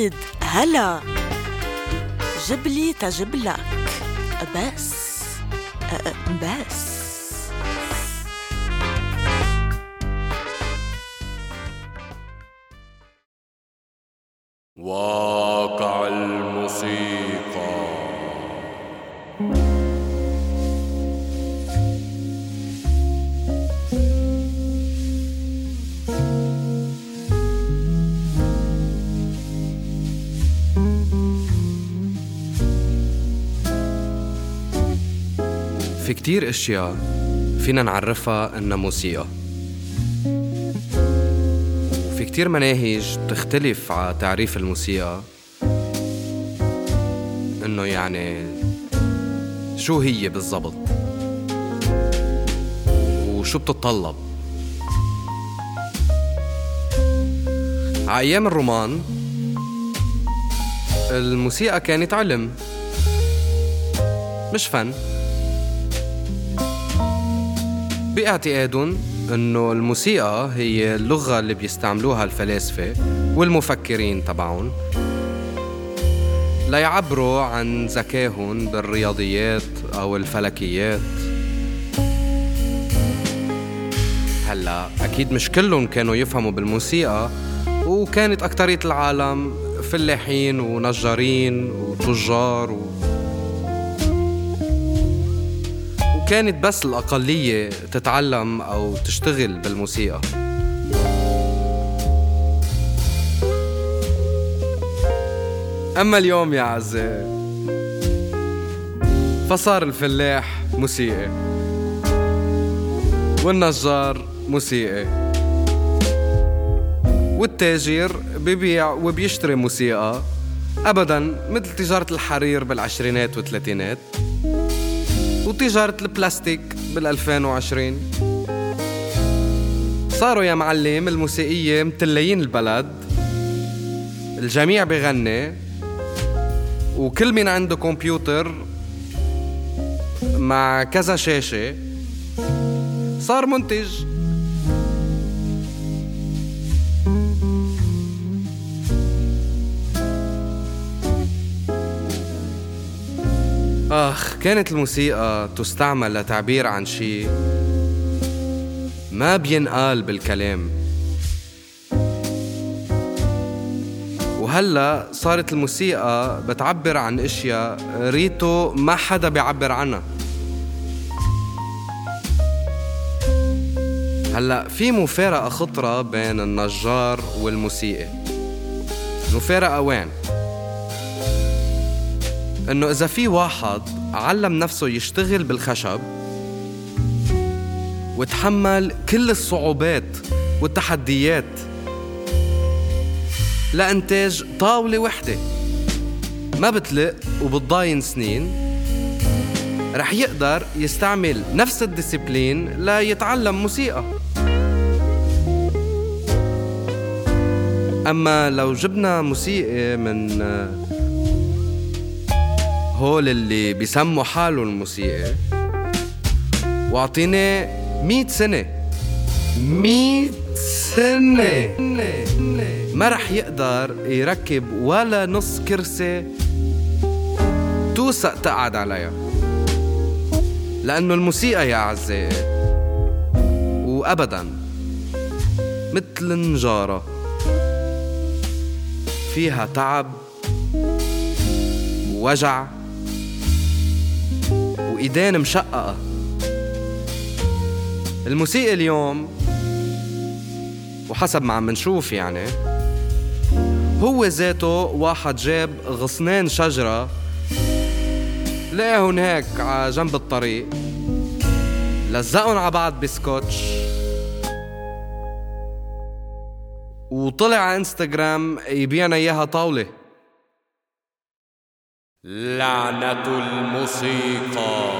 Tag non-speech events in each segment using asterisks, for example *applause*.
جديد. هلا. جبلي تجبلك. بس. بس. كتير أشياء فينا نعرفها انها موسيقى وفي كتير مناهج بتختلف على تعريف الموسيقى إنه يعني شو هي بالضبط؟ وشو بتتطلب؟ على أيام الرومان الموسيقى كانت علم مش فن. باعتقادهم إنه الموسيقى هي اللغة اللي بيستعملوها الفلاسفة والمفكرين تبعهم. ليعبروا عن ذكائهم بالرياضيات أو الفلكيات. هلأ أكيد مش كلهم كانوا يفهموا بالموسيقى وكانت أكترية العالم فلاحين ونجارين وتجار و... وكانت بس الأقلية تتعلم أو تشتغل بالموسيقى. أما اليوم يا عزة فصار الفلاح موسيقي والنجار موسيقي والتاجر ببيع وبيشتري موسيقى أبدا مثل تجارة الحرير بالعشرينات والثلاثينات. وتجارة البلاستيك بال 2020 صاروا يا معلم الموسيقية متليين البلد. الجميع بغني. وكل مين عنده كمبيوتر مع كذا شاشة. صار منتج. آخ كانت الموسيقى تستعمل لتعبير عن شيء ما بينقال بالكلام. وهلا صارت الموسيقى بتعبر عن إشياء ريتو ما حدا بيعبر عنها. هلا في مفارقة خطرة بين النجار والموسيقي مفارقة وين؟ إنه إذا في واحد علم نفسه يشتغل بالخشب وتحمل كل الصعوبات والتحديات لإنتاج طاولة وحدة. ما بتلق وبتضاين سنين. رح يقدر يستعمل نفس الديسيبلين ليتعلم موسيقى. أما لو جبنا موسيقى من هول اللي بيسموا حالهم الموسيقى. واعطيناه مئة سنة. مئة سنة. ما رح يقدر يركب ولا نص كرسي. توثق تقعد عليها. لأنه الموسيقى يا أعزائي وأبدا. مثل النجارة. فيها تعب ووجع وإيدين مشققة. الموسيقى اليوم وحسب ما عم نشوف يعني هو ذاته واحد جاب غصنين شجرة. لقاهن هيك على جنب الطريق. لزقهم على بعض بسكوتش. وطلع على إنستغرام يبيعنا إياها طاولة. لعنة الموسيقى.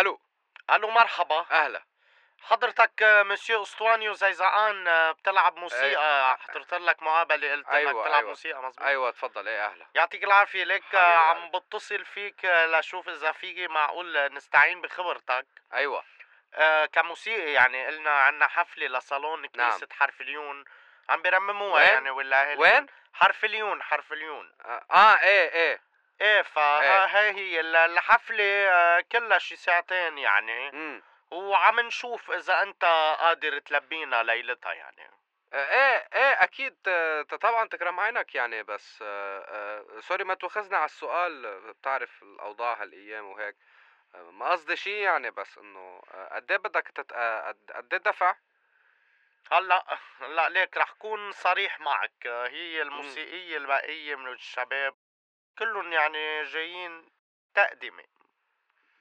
ألو. ألو مرحبا. أهلا. حضرتك آه، مسيو أسطوانيو زيزقان آه، بتلعب موسيقى أي. حضرت لك مقابلة قلت أيوة، انك بتلعب أيوة. موسيقى مزبوط أيوه تفضل إيه أهلا يعطيك العافية ليك آه،. عم بتصل فيك آه، لشوف إذا فيكي معقول نستعين بخبرتك أيوه آه، كموسيقي يعني قلنا عنا حفلة لصالون كنيسة نعم. حرف اليون عم بيرمموها؟ يعني ولا وين؟ حرف اليون حرف اليون آه, آه إيه إيه إيه فهي إيه. هي ال- الحفلة آه، كلها شي ساعتين يعني امم وعم نشوف إذا أنت قادر تلبينا ليلتها يعني. إيه إيه أكيد طبعا تكرم عينك يعني بس آه، آه، سوري ما تواخذنا على السؤال بتعرف الأوضاع هالأيام وهيك. ما قصدي شي يعني بس إنه آه، قد إيه بدك تت... قد قد إيه دفع؟ هلأ هلأ ليك رح كون صريح معك. هي الموسيقية البقية من الشباب كلهم يعني جايين تقدمة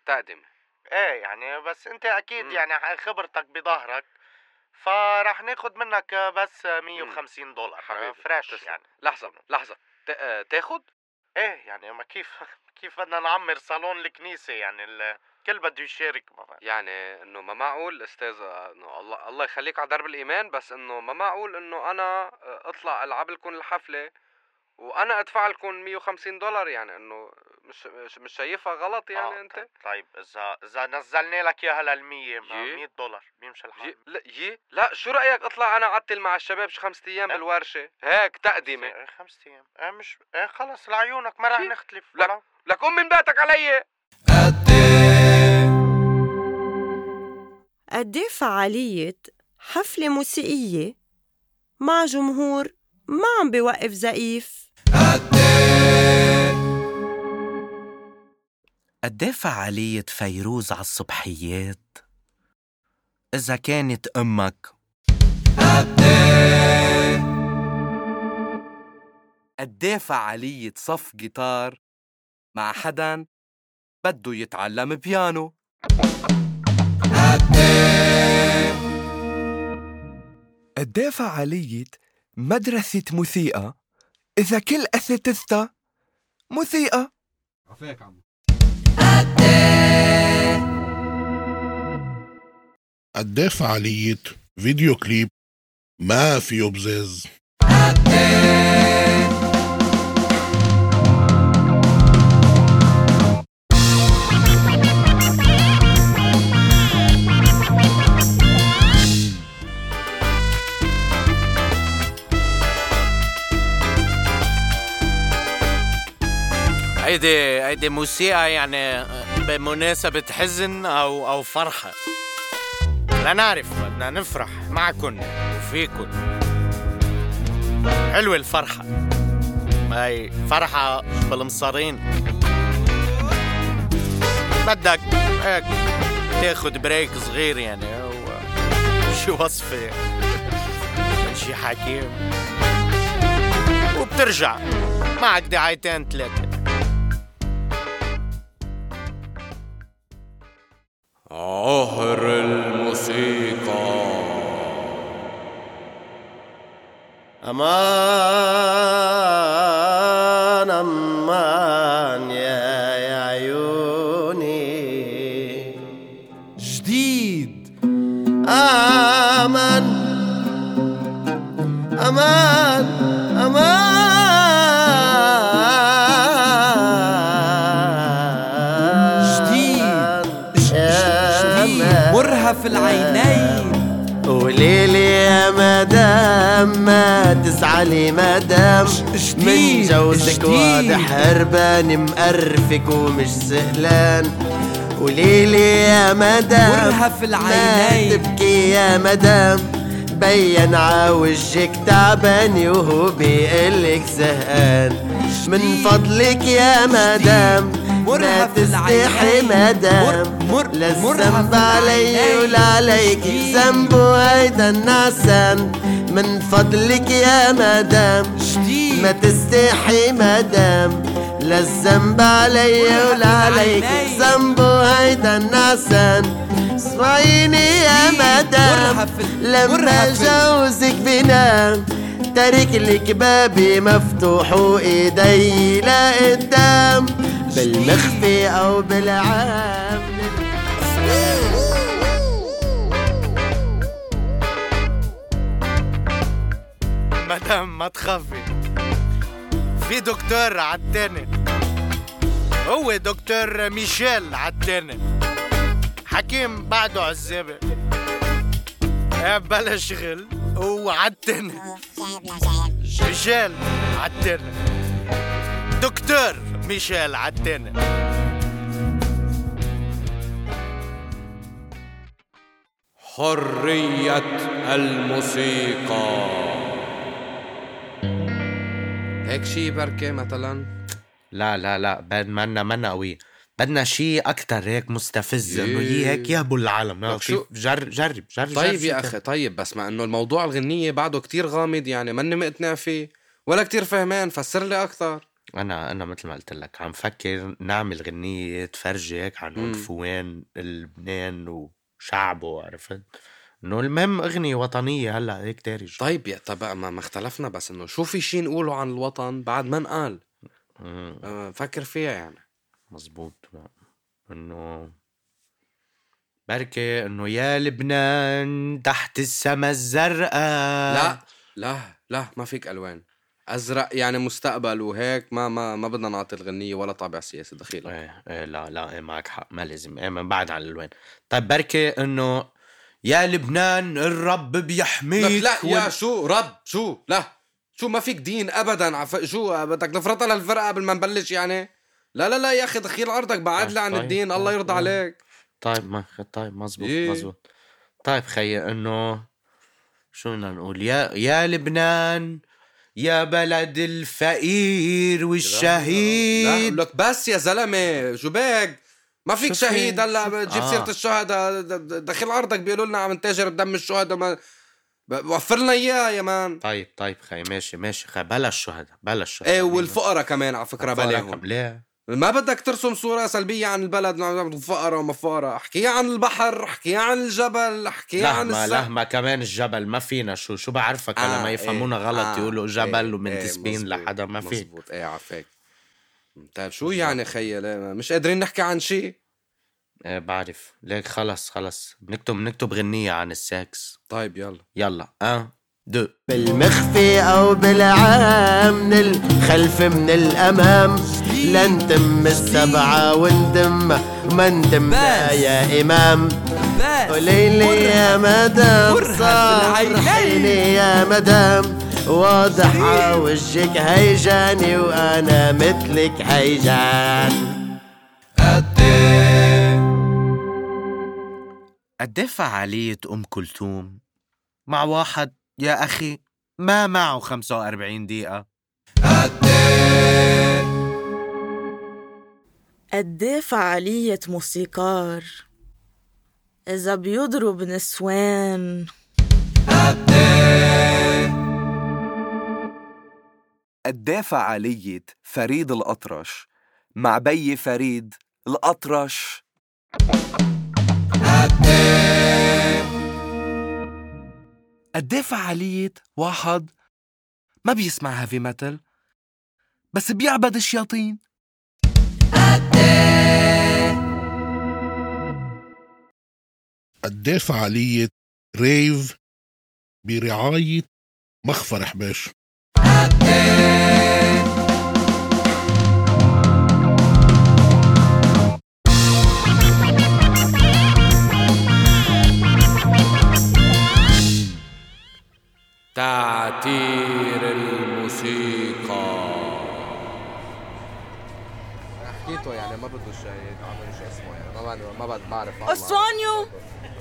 تقدمة إيه يعني بس أنت أكيد مم. يعني خبرتك بظهرك فرح ناخد منك بس 150 دولار حبيبي، فريش تسلم. يعني. لحظة لحظة. ت- آه، تاخد؟ إيه يعني ما كيف *laughs* كيف بدنا نعمر صالون الكنيسة يعني الكل بده يشارك معنا يعني إنه ما معقول أستاذ آه، إنه الله الله يخليك على درب الإيمان بس إنه ما معقول إنه أنا آه، أطلع ألعب لكم الحفلة وأنا أدفع لكم 150 دولار يعني إنه مش مش, مش شايفها غلط يعني آه، أنت طيب إذا إذا نزلنا لك إياها لل 100 يي. 100 دولار بيمشي الحال يي لا يي لا شو رأيك أطلع أنا عتل مع الشباب شي خمسة أيام إيه. بالورشة هيك تقدمه إيه خمس أيام إيه مش إيه خلص لعيونك ما رح؟ نختلف لك. لك أم من بيتك علي قد إيه فعالية حفلة موسيقية مع جمهور ما عم بيوقف زقيف قد فعالية فيروز على الصبحيات؟ إذا كانت أمك قد فعالية صف جيتار مع حدا بده يتعلم بيانو؟ قد فعالية مدرسة موسيقى إذا كل أساتذتها موسيقى قد إيه فعالية فيديو كليب ما فيه بزاز هيدي هيدي موسيقى يعني بمناسبة حزن أو أو فرحة. لا نعرف بدنا نفرح معكن وفيكن. حلوة الفرحة. هاي فرحة بالمصارين بدك هيك تاخد بريك صغير يعني وشي وصفة من شي حكيم وبترجع معك دعايتين ثلاثة أمان أمان يا عيوني. جديد. أمان أمان. ما تزعلي مدام من جوزك. واضح هربان مقرفك ومش سهلان وليلي يا مدام ما العينين. تبكي يا مدام. بين عوجك تعبان وهو بيقلك زهقان. من فضلك يا مدام. ما مرهف تستحي. مدام لا الذنب علي. ولا عليك جديد. ذنبه هيدا النعسان من فضلك يا مدام. ما تستحي مدام لا الذنب علي ولا عليك العينين. ذنبه هيدا النعسان اسمعيني يا مدام لما جوزك بنام تارك لك بابي مفتوح وايدي لقدام بالمخفي أو بالعام. مدام ما تخافي. في دكتور عالتاني هو دكتور ميشيل عالتاني حكيم بعده عزابة بلا شغل وعالتاني *laughs* ميشيل عالتاني دكتور ميشيل عالتاني حرية الموسيقى. هيك شي بركة مثلا؟ لا لا لا بد منا منا قوي. بدنا شيء أكتر هيك مستفز إنه يي هيك يهبوا العالم. لك شو- جرب جرب جرب طيب جرب يا أخي طيب بس مع إنه الموضوع الغنية بعده كتير غامض يعني ماني مقتنع فيه ولا كتير فهمان فسر لي أكثر أنا أنا مثل ما قلت لك عم فكر نعمل غنية تفرجي هيك عن وين لبنان وشعبه عرفت؟ إنه المهم أغنية وطنية هلأ هيك دارج طيب يا طب ما, ما اختلفنا بس إنه شو في شي نقوله عن الوطن بعد ما انقال؟ أه، فكر فيها يعني. مزبوط. إنه بركي إنه يا لبنان تحت السما الزرقاء. لا لا لا ما فيك ألوان. أزرق يعني مستقبل وهيك ما ما ما بدنا نعطي الغنية ولا طابع سياسي دخيل إيه إيه لا لا إيه معك حق ما لازم إيه من بعد عن الالوان طيب بركي إنه يا لبنان الرب بيحميك لك لا يا شو؟ رب شو؟ لا شو ما فيك دين ابدا عف... شو بدك نفرطها للفرقة قبل ما نبلش يعني؟ لا لا لا يا أخي دخيل أرضك بعد لي عن طيب، الدين الله طيب، يرضى طيب. عليك. طيب ما طيب مزبوط إيه. مزبوط طيب خيي إنه شو بدنا نقول؟ يا يا لبنان يا بلد الفقير لا والشهيد لك بس يا زلمة شو بك ما فيك؟ شهيد هلا بتجيب آه. سيرة الشهداء د- د- دخيل أرضك بيقولوا لنا عم نتاجر بدم الشهداء ما وفر لنا اياه يا man. طيب طيب خي ماشي ماشي خي بلا الشهداء بلا الشهداء إيه والفقراء كمان على فكرة بلاهم ليه؟ ما بدك ترسم صورة سلبية عن البلد فقرة وما فقرة احكيها عن البحر احكيها عن الجبل احكيها عن السقف. لهما كمان الجبل ما فينا. شو شو بعرفك آه، لما يفهمونا إيه، غلط آه، يقولوا جبل إيه، ومنتسبين إيه، لحدا ما في. مزبوط إيه عفاك. طيب شو يعني خيي لا، مش قادرين نحكي عن شيء إيه بعرف. ليك خلص خلص. بنكتب بنكتب غنية عن السكس. طيب يلا. يلا. أن دو. بالمخفي أو بالعام من الخلف من الأمام. لنتم السبعة وندم ما ندم لا يا إمام. قوليلي يا مدام صافحيني يا مدام. واضح وجهك هيجاني وأنا مثلك هيجان. قد إيه فعالية أم كلثوم. مع واحد يا أخي ما معه 45 دقيقة. قد إيه فعالية موسيقار. إذا بيضرب نسوان. قد إيه فعالية فريد الأطرش. مع بي فريد الأطرش. قد إيه فعالية واحد. ما بيسمع هيفي ميتال بس بيعبد الشياطين. قد إيه فعالية ريف برعاية مخفر حباش تعتير الموسيقى. حكيته يعني ما بده الشهيد عمل شو اسمه يعني. ما بعرف ما بعرف. بعرف أسوانيو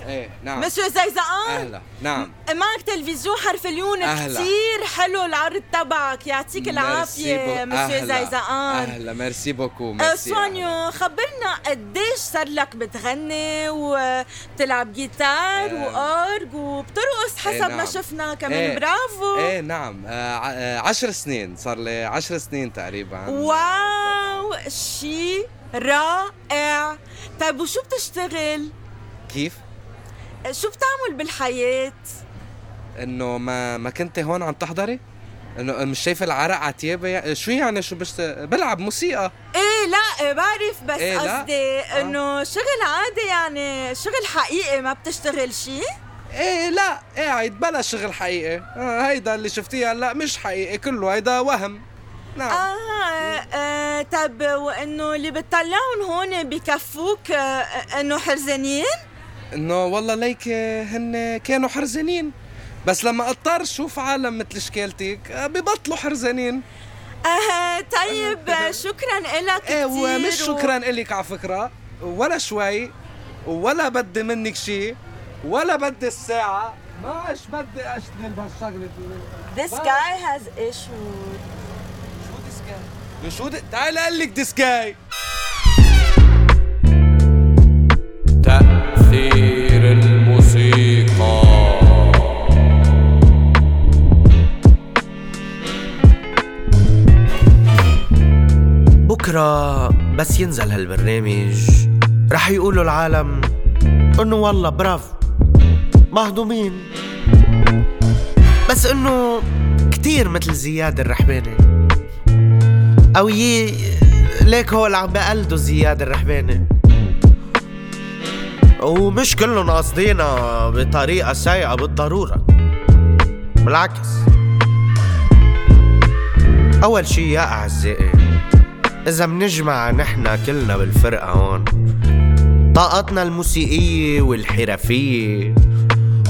إيه نعم. مسيو زيزقان أهلا. نعم. معك تلفزيون حرف اليون. أهلا. كتير حلو العرض تبعك. يعطيك بو- مسيو. زيزقان أهلا. ميرسي بوكو ميرسي سونيو خبرنا قديش صار لك بتغني وبتلعب جيتار آه. وأورج وبترقص حسب إيه ما نعم. شفنا كمان. إيه. برافو. إيه نعم. آه آه عشر سنين. صار لي عشر سنين تقريبا. واو. شي. رائع طيب وشو بتشتغل؟ كيف؟ شو بتعمل بالحياة؟ إنه ما ما كنت هون عم تحضري؟ إنه مش شايفة العرق على تيابي شو يعني شو بشت... بلعب موسيقى إيه لا بعرف بس إيه؟ قصدي إنه شغل عادي يعني شغل حقيقي ما بتشتغل شي؟ إيه لا قاعد بلا شغل حقيقي آه هيدا اللي شفتيه هلأ مش حقيقي كله هيدا وهم نعم. آه, آه طب وإنه اللي بتطلعهم هون بكفوك آه إنه حرزانين؟ إنه والله ليك هن كانوا حرزانين. بس لما أضطر شوف عالم مثل شكالتك آه، ببطلوا حرزانين. آه طيب آه، شكرا لك إيه كتير ومش شكرا إلك على فكرة. ولا شوي ولا بدي منك شيء ولا بدي الساعة. ما عادش بدي أشتغل بهالشغلة. This guy has issues. شو دي... تعال أقول لك ديسكاي تأثير الموسيقى. بكرة بس ينزل هالبرنامج. رح يقولوا العالم إنه والله برافو مهضومين. بس إنه كتير مثل زياد الرحباني أو يي ليك هول عم بقلدوا زياد الرحباني ومش كلهم قاصدينها بطريقة سيئة بالضرورة. بالعكس. أول شي يا أعزائي إذا منجمع نحنا كلنا بالفرقة هون طاقتنا الموسيقية والحرفية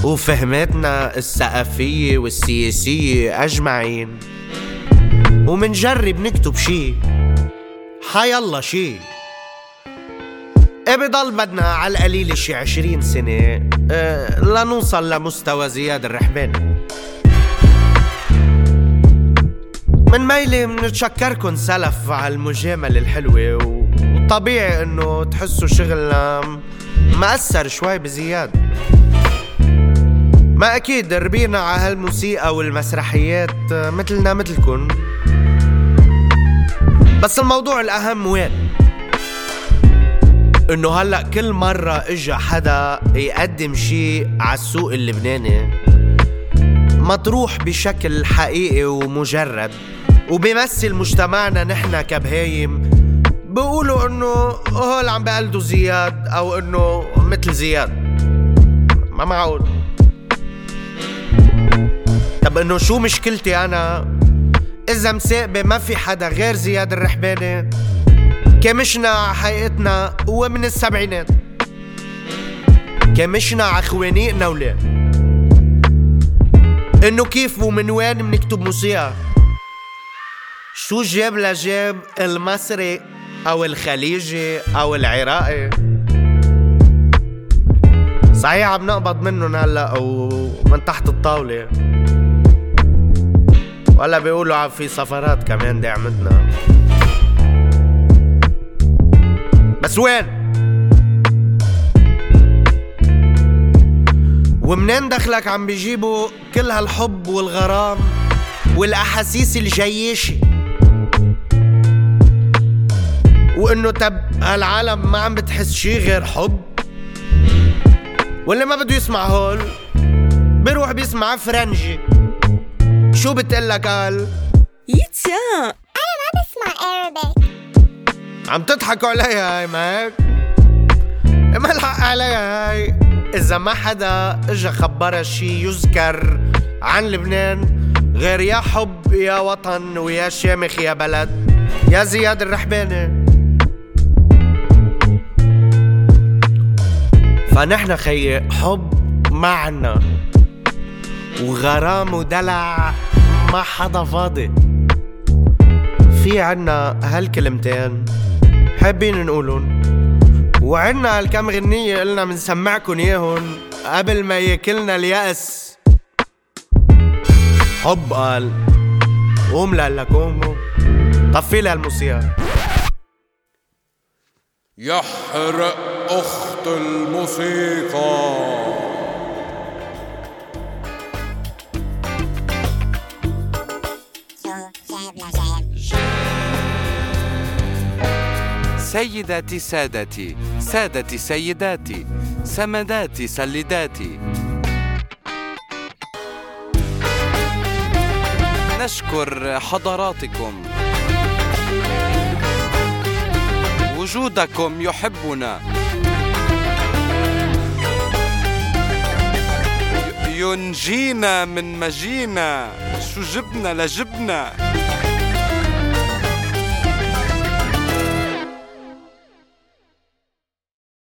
وفهمتنا الثقافية والسياسية أجمعين. ومنجرب نكتب شي. حيالله شي. إيه بضل بدنا على القليل شي عشرين سنة. آه لنوصل لمستوى زياد الرحباني من ميلي منتشكركن سلف على المجاملة الحلوة وطبيعي إنه تحسوا شغلنا مأثر شوي بزياد. ما أكيد ربينا على هالموسيقى والمسرحيات مثلنا مثلكن. بس الموضوع الأهم وين؟ إنه هلأ كل مرة إجا حدا يقدم شي على السوق اللبناني مطروح بشكل حقيقي ومجرد وبيمثل مجتمعنا نحن كبهايم بيقولوا إنه هول عم بقلدوا زياد أو إنه مثل زياد. ما معقول. طب إنه شو مشكلتي أنا؟ إذا مساقبة ما في حدا غير زياد الرحباني. كمشنا على حقيقتنا ومن السبعينات. كمشنا على خوانيقنا ولا إنه كيف ومن وين بنكتب موسيقى؟ شو جاب لجاب المصري أو الخليجي أو العراقي؟ صحيح عم نقبض منهم هلأ ومن تحت الطاولة. ولا بيقولوا في سفرات كمان دعمتنا بس وين؟ ومنين دخلك عم بيجيبوا كل هالحب والغرام والأحاسيس الجياشة وإنه تب هالعالم ما عم بتحس شي غير حب؟ واللي ما بده يسمع هول بيروح بيسمع فرنجي. شو بتقلك قال؟ يتيا عم تضحكوا عليها هاي ما هيك ما الحق عليها هاي. إذا ما حدا إجا خبرها شي يذكر عن لبنان غير يا حب يا وطن ويا شامخ يا بلد. يا زياد الرحباني. فنحن خيي حب ما عنا. وغرام ودلع. ما حدا فاضي. في عنا هالكلمتين حابين نقولن وعنا هالكم غنية قلنا منسمعكن ياهن قبل ما ياكلنا اليأس. حب قال قوم لك قوم طفي لها الموسيقى. يحرق أخت الموسيقى. سيداتي سادتي سادتي سيداتي سمداتي سلداتي. نشكر حضراتكم. وجودكم يحبنا. ينجينا من مجينا. شو جبنا لجبنا.